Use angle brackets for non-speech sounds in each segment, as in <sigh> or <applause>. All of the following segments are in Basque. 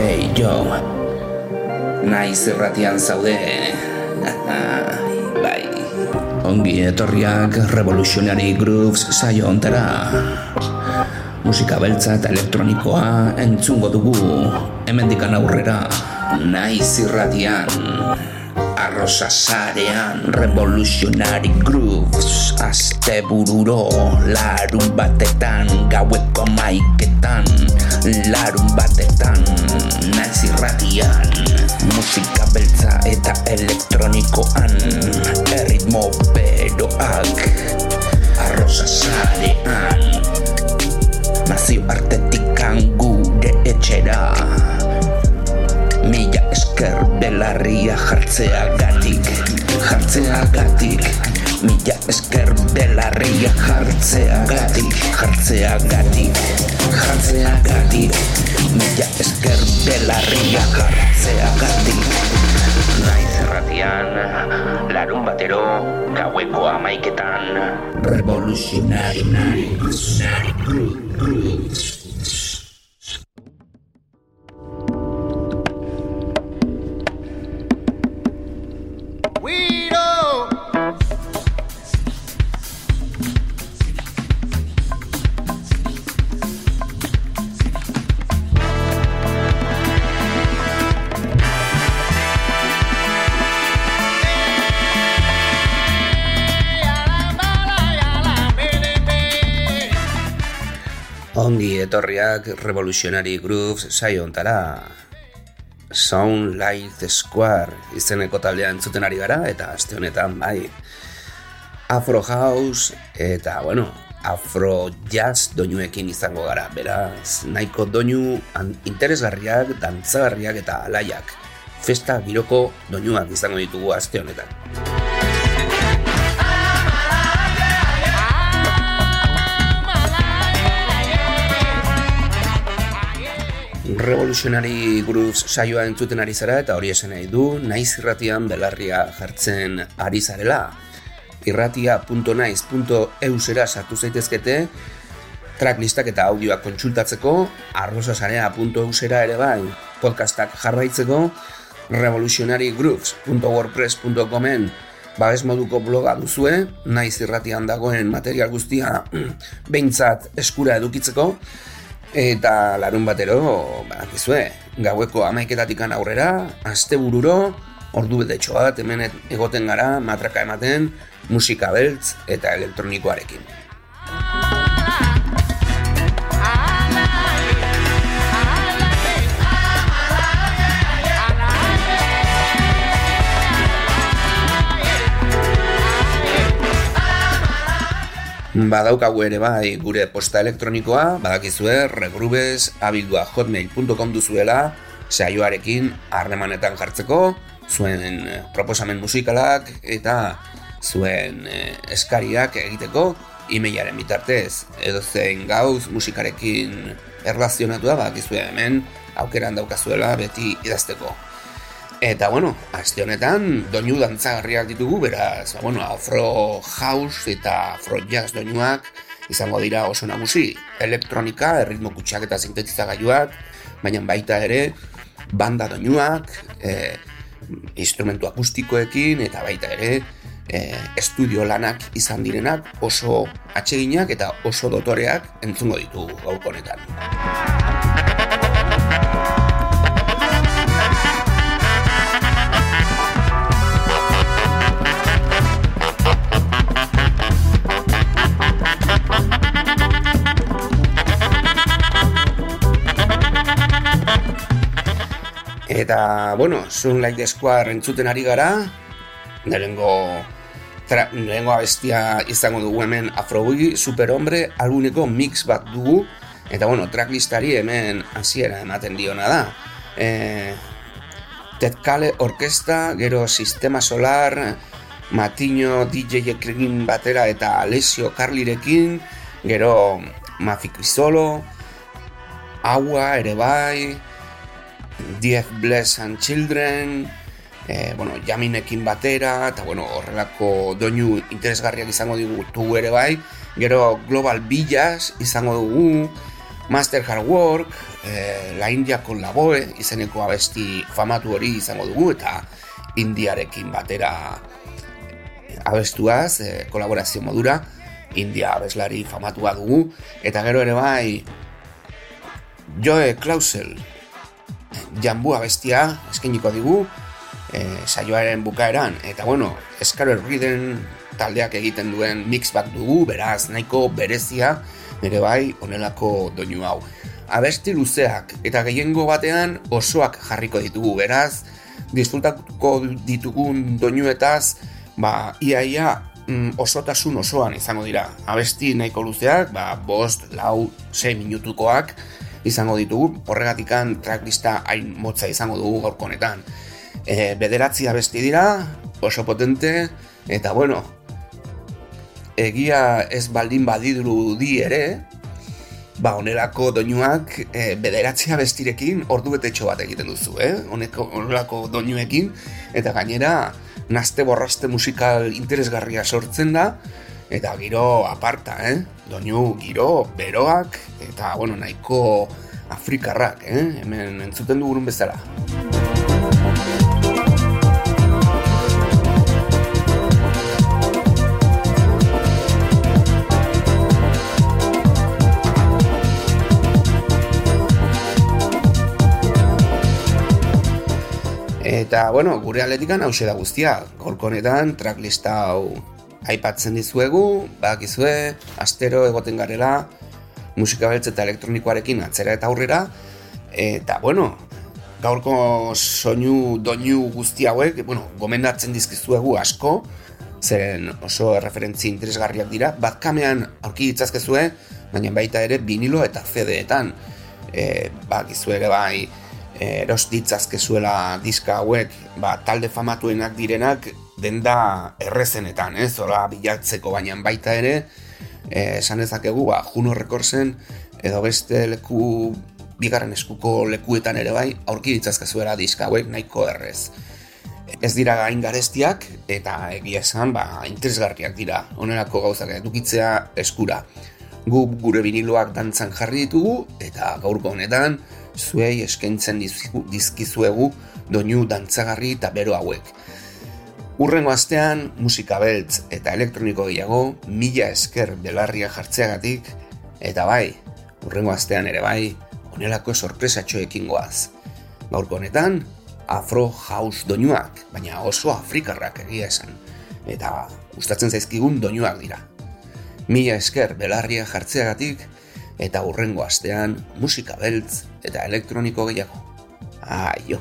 Hey, jo Naiz erratian zaude. <laughs> Bai. Ongi etorriak Revolutionary Grooves saio ontara. Musika beltza eta elektronikoa entzungo dugu Hemendikan aurrera. Naiz irratian Arrosa sarean Revolutionary Grooves Aste bururo Larun batetan Gaueko maiketan Larun batetan Naiz irratian Musika beltza eta elektronikoan Erritmo beroak Arrosa sarean. Nazio artetikan gure etxera Mila esker belarria jartzeagatik Jartzeagatik. Mila esker belarria jartzeagatik Jartzeagatik Jartzeagatik. Mila esker belarria jartzeagatik. Naiz erratian, larun batero, gaueko amaiketan Revoluzionari, revoluzionari, Ongi etorriak Revolutionary Grooves saio. Sound Like the Square izeneko taldea entzuten ari gara eta aste honetan bai. Afro House eta bueno, Afro Jazz doinuekin izango gara. Beraz, nahiko doinu interesgarriak, dantzagarriak eta alaiak. Festa giroko doinuak izango ditugu aste honetan. Revolutionary Grooves saioa entzuten ari zara eta hori esan nahi du, naiz irratian belarria jartzen ari zarela. irratia.naiz.eusera sartu zaitezkete, tracklistak eta audioak kontsultatzeko, arrosasarea.eusera ere bai, podcastak jarraitzeko, revolutionarygrooves.wordpress.comen babes moduko bloga duzue, naiz irratian dagoen material guztia <clears throat> behintzat eskura edukitzeko, Eta larun batero, bakizue, gaueko amaiketatik aurrera, aste bururo, ordu betetxo bat, hemen egoten gara, matraka ematen, musika beltz eta elektronikoarekin. Badaukagu ere bai gure posta elektronikoa, badakizue regrubes abildua hotmail.com duzuela saioarekin harremanetan jartzeko, zuen eh, proposamen musikalak eta zuen eh, eskariak egiteko e-mailaren bitartez edo zein gauz musikarekin erlazionatu da, badakizue hemen aukeran daukazuela beti idazteko. Eta, bueno, aste honetan, doinu dantzagarriak ditugu, beraz, ba, bueno, afro house eta afro jazz doinuak izango dira oso nagusi. Elektronika, erritmo kutsak eta sintetizagailuak, baina baita ere, banda doinuak, e, instrumentu akustikoekin, eta baita ere, e, estudio lanak izan direnak oso atseginak eta oso dotoreak entzungo ditugu gauk honetan. Eta, bueno, Sun Like the Square entzuten ari gara, nerengo, nerengo abestia izango dugu hemen Afrobugi, Superhombre, albuneko mix bat dugu, eta, bueno, tracklistari hemen hasiera ematen diona da. E, Ted Kale Orkesta, gero Sistema Solar, Matiño DJ Eklin batera eta Alessio Carlirekin, gero Mafikrisolo, Agua ere bai, Diez Bless and Children, e, bueno, jaminekin batera, eta bueno, horrelako doinu interesgarriak izango dugu ere bai, gero Global Villas izango dugu, Master Hard Work, e, La India con la Boe, izeneko abesti famatu hori izango dugu, eta Indiarekin batera abestuaz, e, kolaborazio modura, India abeslari famatua dugu, eta gero ere bai, Joe Klausel, jambu abestia, eskeniko digu, e, saioaren bukaeran, eta bueno, eskaro erriden taldeak egiten duen mix bat dugu, beraz, nahiko berezia, nire bai, onelako doinu hau. Abesti luzeak, eta gehiengo batean osoak jarriko ditugu, beraz, disfrutatuko ditugun doinuetaz, ba, ia, ia, mm, osotasun osoan izango dira. Abesti nahiko luzeak, ba, bost, lau, sei minutukoak izango ditugu, horregatikan tracklista hain motza izango dugu gaurko honetan. E, bederatzi abesti dira, oso potente, eta bueno, egia ez baldin badidru di ere, ba, onelako doinuak e, bederatzi abestirekin ordu betetxo bat egiten duzu, eh? Oneko, onelako doinuekin, eta gainera, nazte borraste musikal interesgarria sortzen da, eta giro aparta, eh? Doinu giro, beroak, eta, bueno, nahiko afrikarrak, eh? Hemen entzuten dugurun bezala. Eta, bueno, gure aletikan hau da guztia. Gorkonetan, tracklista hau aipatzen dizuegu, bakizue, astero egoten garela, musika beltz eta elektronikoarekin atzera eta aurrera. Eta, bueno, gaurko soinu doinu guzti hauek, bueno, gomendatzen dizkizuegu asko, zeren oso referentzi interesgarriak dira, bat kamean aurki ditzazkezue, baina baita ere vinilo eta CD-etan. E, bakizue ere bai, eros ditzazkezuela diska hauek ba, talde famatuenak direnak denda errezenetan, ez? Zola bilatzeko baina baita ere eh, esan ezakegu ba, Juno Recordsen edo beste leku bigarren eskuko lekuetan ere bai aurki ditzazkezuela diska hauek nahiko errez. Ez dira gain garestiak eta egia esan ba, interesgarriak dira onerako gauzak edukitzea eskura. Gu gure viniloak dantzan jarri ditugu eta gaurko honetan zuei eskaintzen dizkizuegu doinu dantzagarri eta bero hauek. Urrengo astean musika beltz eta elektroniko gehiago mila esker belarria jartzeagatik eta bai, urrengo astean ere bai, onelako sorpresatxoekin goaz. Gaurko honetan, afro house doinuak, baina oso afrikarrak egia esan. Eta gustatzen zaizkigun doinuak dira. Mila esker belarria jartzeagatik eta urrengo astean musika beltz eta elektroniko gehiago. Aio!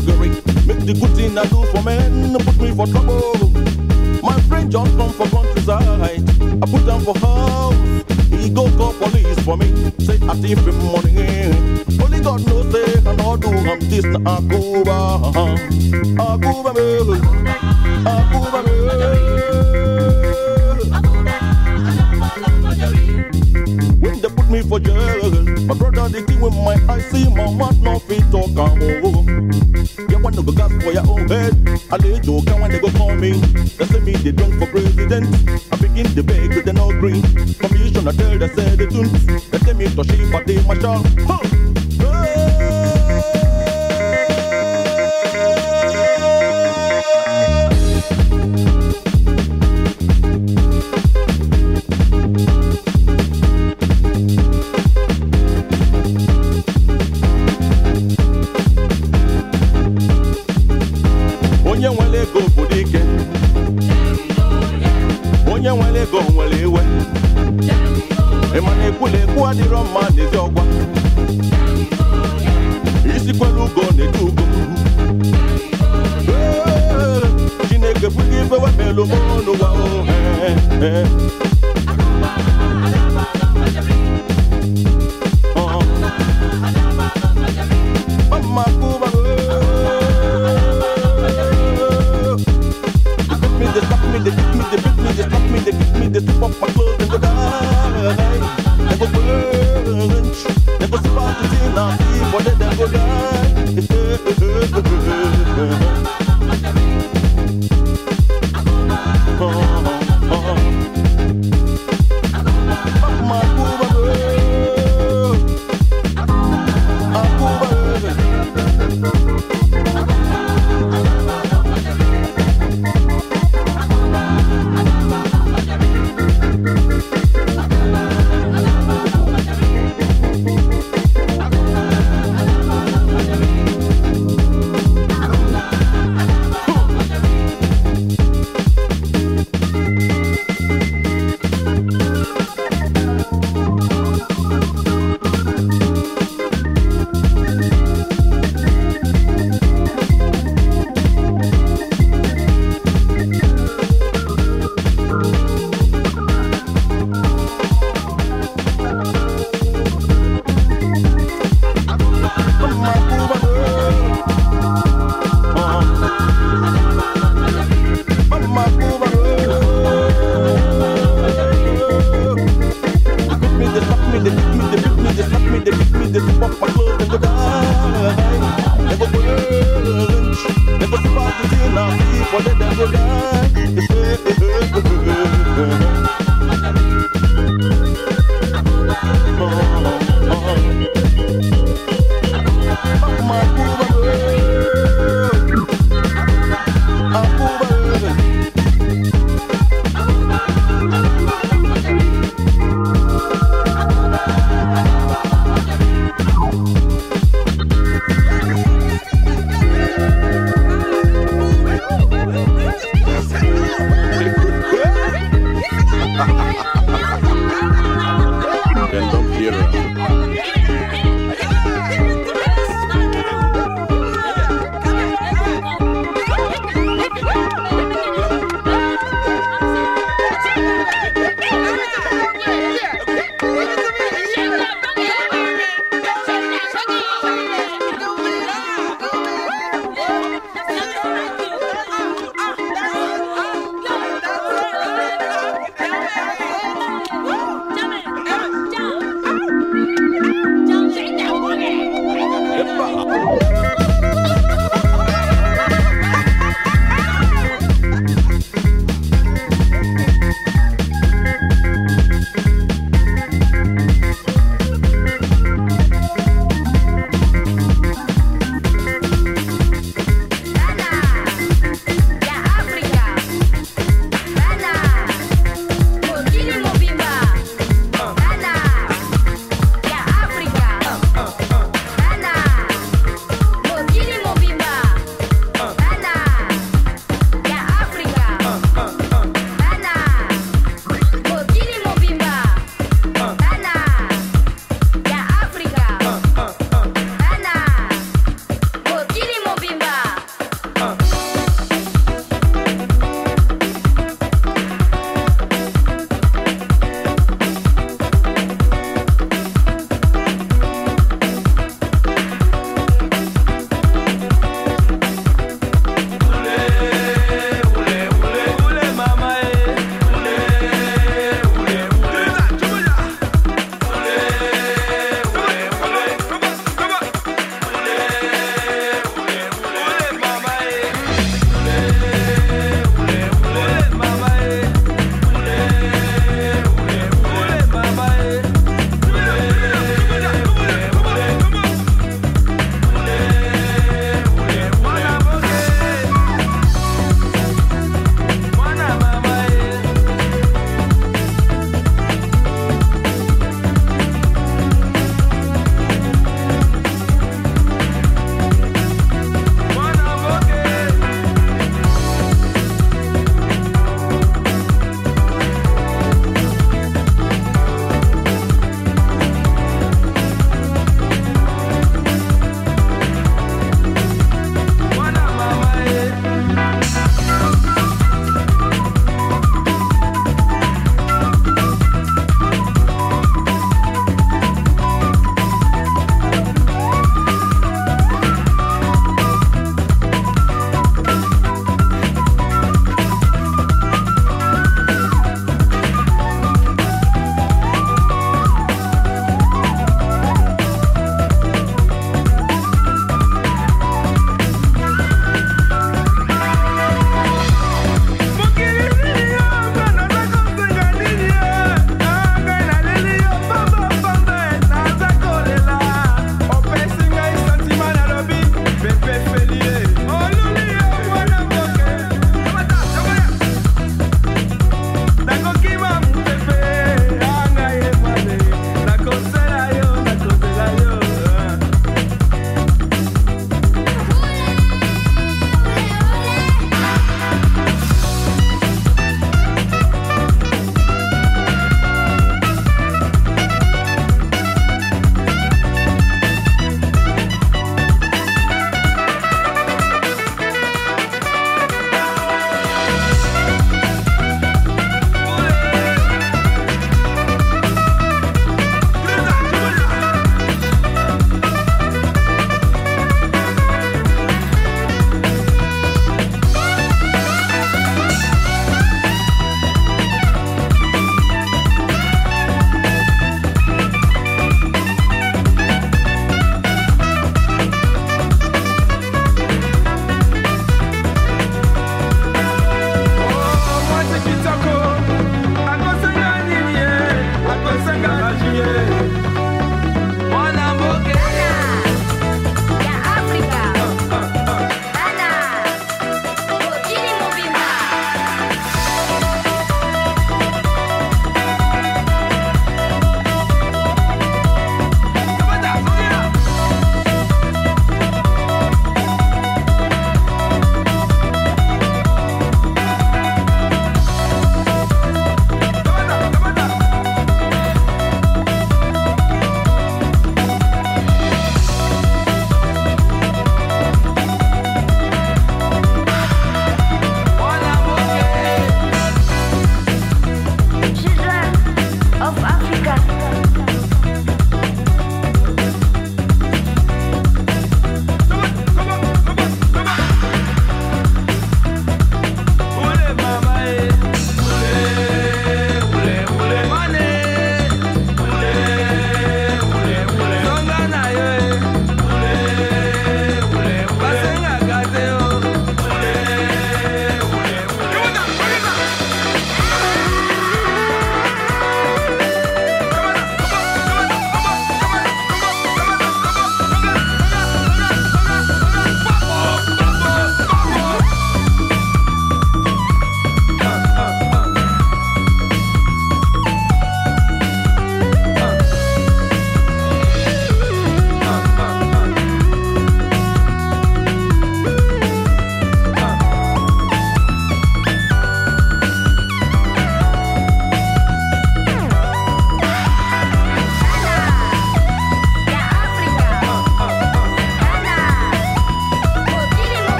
sugary. Make the good thing I do for men, put me for trouble. My friend John come for countryside, I put down for house. He go call police for me, say I thief him money. Only God knows they cannot do I'm this to Akuba. Akuba me, Akuba me. When they put me for jail, my brother they kill with my eyes, see my mouth, no feet talk. Oh. You want to go gas for your own bed. A little joke when they go call me. They say me they drunk for president. I begin the beg with an old green. I tell they say the tunes. They tell me to shape but they mash up. Huh. Hey.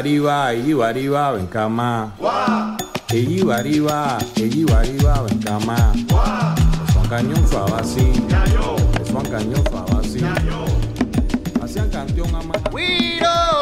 Eyibariba, Eyibariba, Bencama. Eyibariba, Eyibariba, Bencama. Juan Cañón Fabasi. Juan Cañón Fabasi. Hacían canción a Guiro.